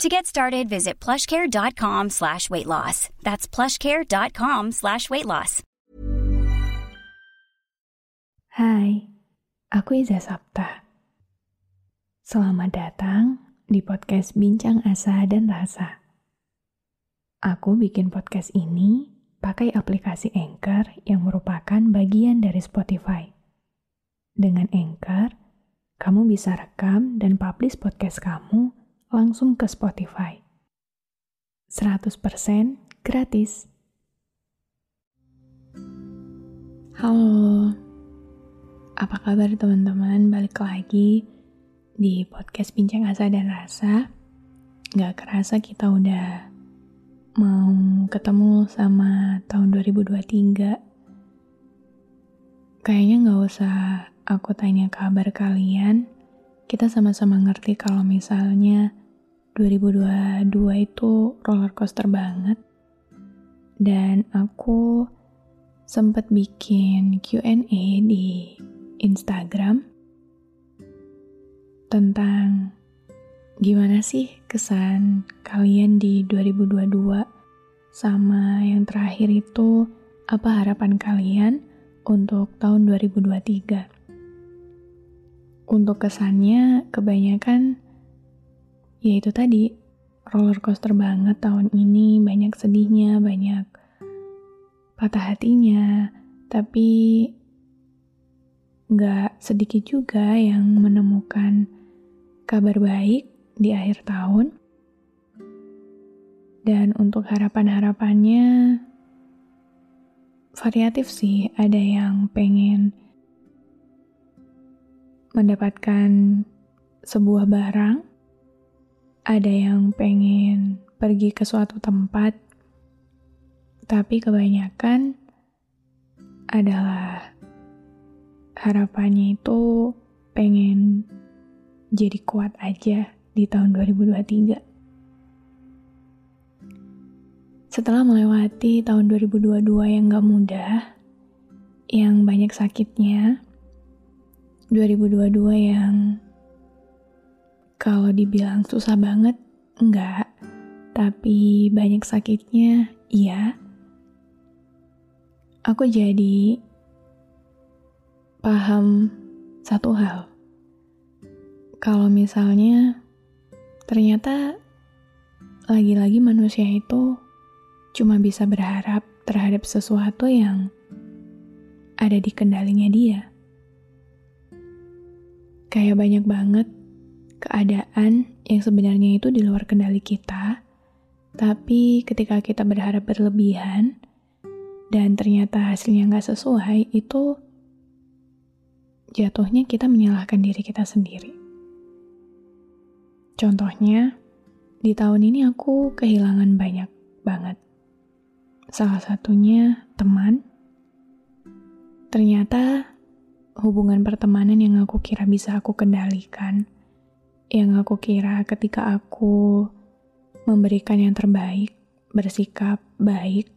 To get started, visit plushcare.com slash weight loss. That's plushcare.com slash weight loss. Hai, aku Iza Sapta. Selamat datang di podcast Bincang Asa dan Rasa. Aku bikin podcast ini pakai aplikasi Anchor yang merupakan bagian dari Spotify. Dengan Anchor, kamu bisa rekam dan publish podcast kamu langsung ke Spotify. 100% gratis. Halo, apa kabar teman-teman? Balik lagi di podcast Bincang Asa dan Rasa. Gak kerasa kita udah mau ketemu sama tahun 2023. Kayaknya gak usah aku tanya kabar kalian. Kita sama-sama ngerti kalau misalnya 2022 itu roller coaster banget. Dan aku sempat bikin Q&A di Instagram tentang gimana sih kesan kalian di 2022 sama yang terakhir itu apa harapan kalian untuk tahun 2023. Untuk kesannya kebanyakan yaitu tadi roller coaster banget tahun ini, banyak sedihnya, banyak patah hatinya, tapi nggak sedikit juga yang menemukan kabar baik di akhir tahun. Dan untuk harapan-harapannya variatif sih, ada yang pengen mendapatkan sebuah barang, ada yang pengen pergi ke suatu tempat tapi kebanyakan adalah harapannya itu pengen jadi kuat aja di tahun 2023. Setelah melewati tahun 2022 yang gak mudah, yang banyak sakitnya, 2022 yang kalau dibilang susah banget, enggak. Tapi banyak sakitnya, iya aku jadi paham satu hal. Kalau misalnya ternyata lagi-lagi manusia itu cuma bisa berharap terhadap sesuatu yang ada di kendalinya dia. Kayak banyak banget keadaan yang sebenarnya itu di luar kendali kita, tapi ketika kita berharap berlebihan, dan ternyata hasilnya nggak sesuai, itu jatuhnya kita menyalahkan diri kita sendiri. Contohnya, di tahun ini aku kehilangan banyak banget. Salah satunya teman. Ternyata hubungan pertemanan yang aku kira bisa aku kendalikan, yang aku kira ketika aku memberikan yang terbaik, bersikap baik,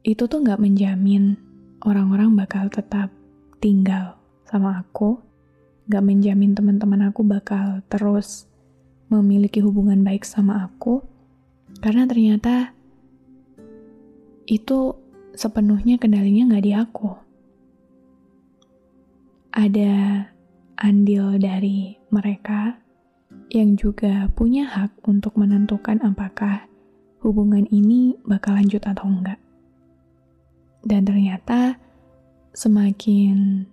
itu tuh nggak menjamin orang-orang bakal tetap tinggal sama aku, nggak menjamin teman-teman aku bakal terus memiliki hubungan baik sama aku, karena ternyata itu sepenuhnya kendalinya nggak di aku. Ada andil dari mereka yang juga punya hak untuk menentukan apakah hubungan ini bakal lanjut atau enggak. Dan ternyata semakin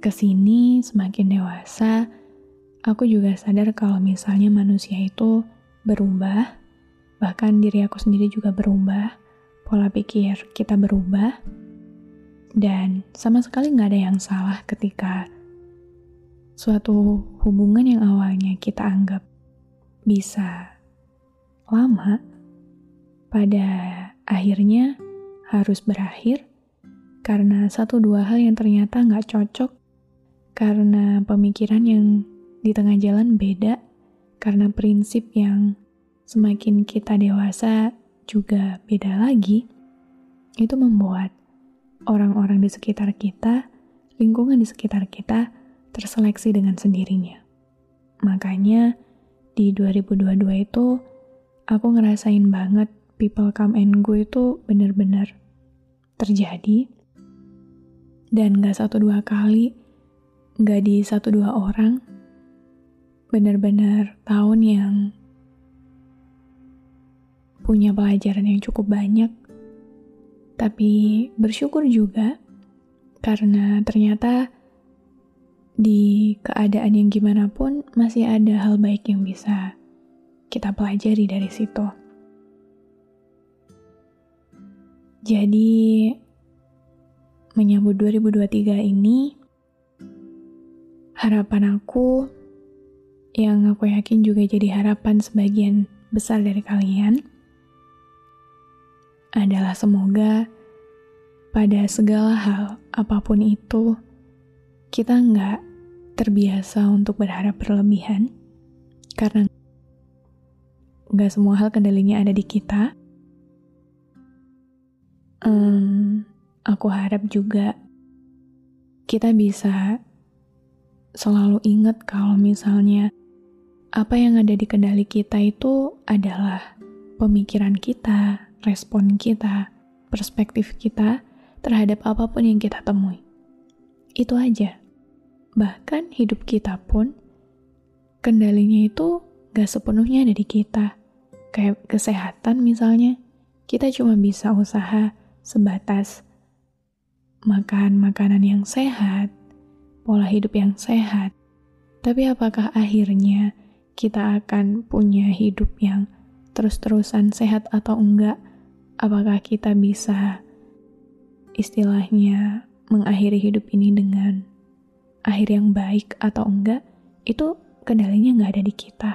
ke sini, semakin dewasa, aku juga sadar kalau misalnya manusia itu berubah, bahkan diri aku sendiri juga berubah, pola pikir kita berubah, dan sama sekali nggak ada yang salah ketika suatu hubungan yang awalnya kita anggap bisa lama, pada akhirnya harus berakhir karena satu dua hal yang ternyata nggak cocok, karena pemikiran yang di tengah jalan beda, karena prinsip yang semakin kita dewasa juga beda lagi, itu membuat orang-orang di sekitar kita, lingkungan di sekitar kita terseleksi dengan sendirinya. Makanya di 2022 itu aku ngerasain banget people come and go itu bener-bener terjadi dan gak satu dua kali, gak di satu dua orang, bener-bener tahun yang punya pelajaran yang cukup banyak, tapi bersyukur juga karena ternyata di keadaan yang gimana pun masih ada hal baik yang bisa kita pelajari dari situ. Jadi, menyambut 2023 ini, harapan aku yang aku yakin juga jadi harapan sebagian besar dari kalian adalah semoga pada segala hal, apa pun itu, kita nggak terbiasa untuk berharap berlebihan, karena nggak semua hal kendalinya ada di kita. Um, aku harap juga kita bisa selalu ingat kalau misalnya apa yang ada di kendali kita itu adalah pemikiran kita, respon kita, perspektif kita terhadap apa pun yang kita temui. Itu aja. Bahkan hidup kita pun, kendalinya itu gak sepenuhnya ada di kita. Kayak kesehatan misalnya, kita cuma bisa usaha sebatas makan makanan yang sehat, pola hidup yang sehat. Tapi apakah akhirnya kita akan punya hidup yang terus-terusan sehat atau enggak? apakah kita bisa istilahnya mengakhiri hidup ini dengan akhir yang baik atau enggak, itu kendalinya nggak ada di kita.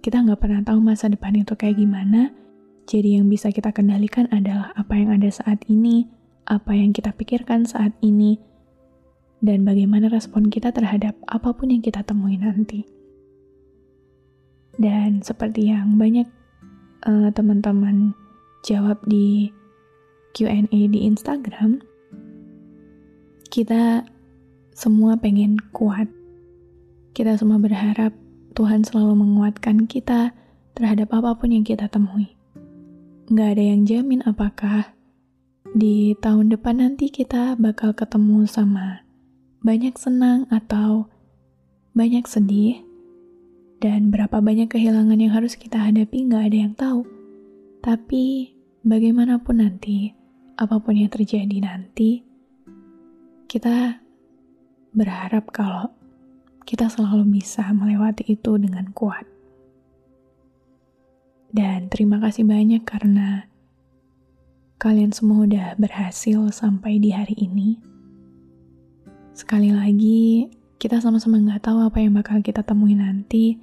Kita nggak pernah tahu masa depan itu kayak gimana, jadi yang bisa kita kendalikan adalah apa yang ada saat ini, apa yang kita pikirkan saat ini, dan bagaimana respon kita terhadap apa pun yang kita temui nanti. Dan seperti yang banyak uh, teman-teman jawab di Q&A di Instagram, kita semua pengen kuat. Kita semua berharap Tuhan selalu menguatkan kita terhadap apa pun yang kita temui. Nggak ada yang jamin apakah di tahun depan nanti kita bakal ketemu sama banyak senang atau banyak sedih, dan berapa banyak kehilangan yang harus kita hadapi nggak ada yang tahu. Tapi bagaimanapun nanti, apa pun yang terjadi nanti, kita berharap kalau kita selalu bisa melewati itu dengan kuat. Dan terima kasih banyak karena kalian semua udah berhasil sampai di hari ini. Sekali lagi, kita sama-sama nggak tahu apa yang bakal kita temui nanti,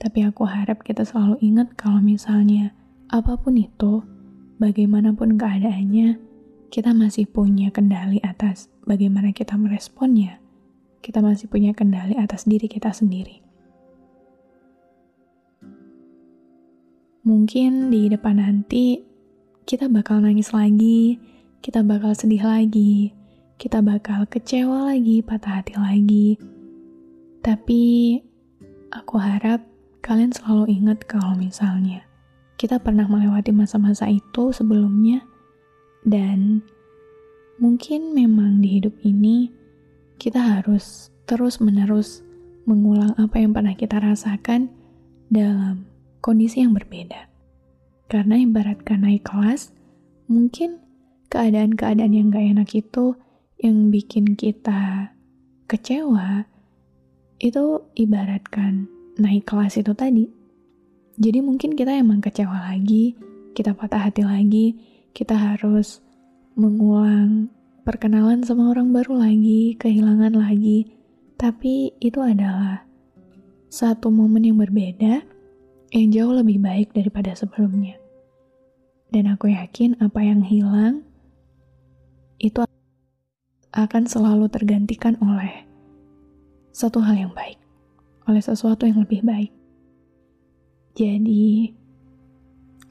tapi aku harap kita selalu ingat kalau misalnya apa pun itu, bagaimanapun keadaannya, kita masih punya kendali atas bagaimana kita meresponnya. Kita masih punya kendali atas diri kita sendiri. Mungkin di depan nanti kita bakal nangis lagi, kita bakal sedih lagi, kita bakal kecewa lagi, patah hati lagi. Tapi aku harap kalian selalu ingat kalau misalnya kita pernah melewati masa-masa itu sebelumnya, dan mungkin memang di hidup ini kita harus terus-menerus mengulang apa yang pernah kita rasakan dalam kondisi yang berbeda. Karena ibaratkan naik kelas, mungkin keadaan-keadaan yang gak enak itu yang bikin kita kecewa, itu ibaratkan naik kelas itu tadi jadi mungkin kita emang kecewa lagi, kita patah hati lagi, kita harus mengulang perkenalan sama orang baru lagi, kehilangan lagi. Tapi itu adalah satu momen yang berbeda yang jauh lebih baik daripada sebelumnya. Dan aku yakin apa yang hilang itu akan selalu tergantikan oleh satu hal yang baik, oleh sesuatu yang lebih baik. Jadi,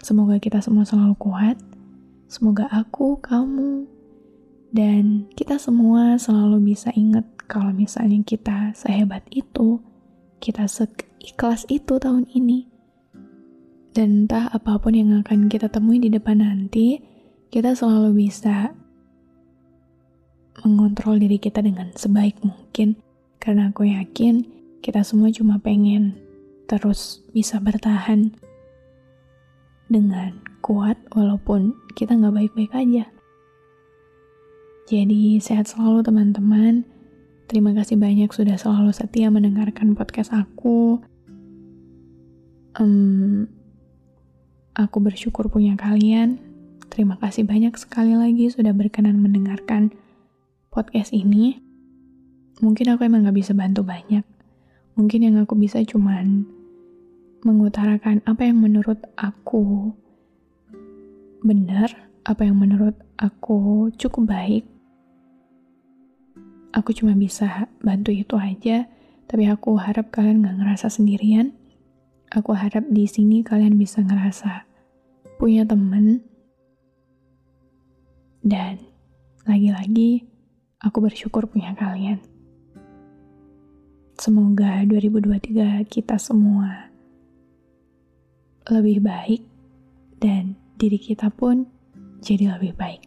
semoga kita semua selalu kuat. Semoga aku, kamu, dan kita semua selalu bisa ingat kalau misalnya kita sehebat itu, kita seikhlas itu tahun ini dan entah apa pun yang akan kita temui di depan nanti, kita selalu bisa mengontrol diri kita dengan sebaik mungkin. Karena aku yakin kita semua cuma pengen terus bisa bertahan dengan kuat walaupun kita nggak baik-baik aja. Jadi sehat selalu teman-teman. Terima kasih banyak sudah selalu setia mendengarkan podcast aku. Um, Aku bersyukur punya kalian. Terima kasih banyak sekali lagi sudah berkenan mendengarkan podcast ini. Mungkin aku emang gak bisa bantu banyak. Mungkin yang aku bisa cuman mengutarakan apa yang menurut aku benar, apa yang menurut aku cukup baik. Aku cuma bisa bantu itu aja, tapi aku harap kalian gak ngerasa sendirian. Aku harap di sini kalian bisa ngerasa punya temen, dan lagi-lagi aku bersyukur punya kalian. Semoga 2023 kita semua lebih baik dan diri kita pun jadi lebih baik.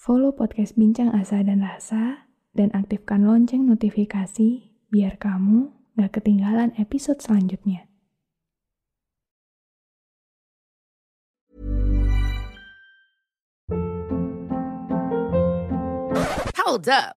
Follow podcast Bincang Asa dan Rasa dan aktifkan lonceng notifikasi biar kamu gak ketinggalan episode selanjutnya. Hold up.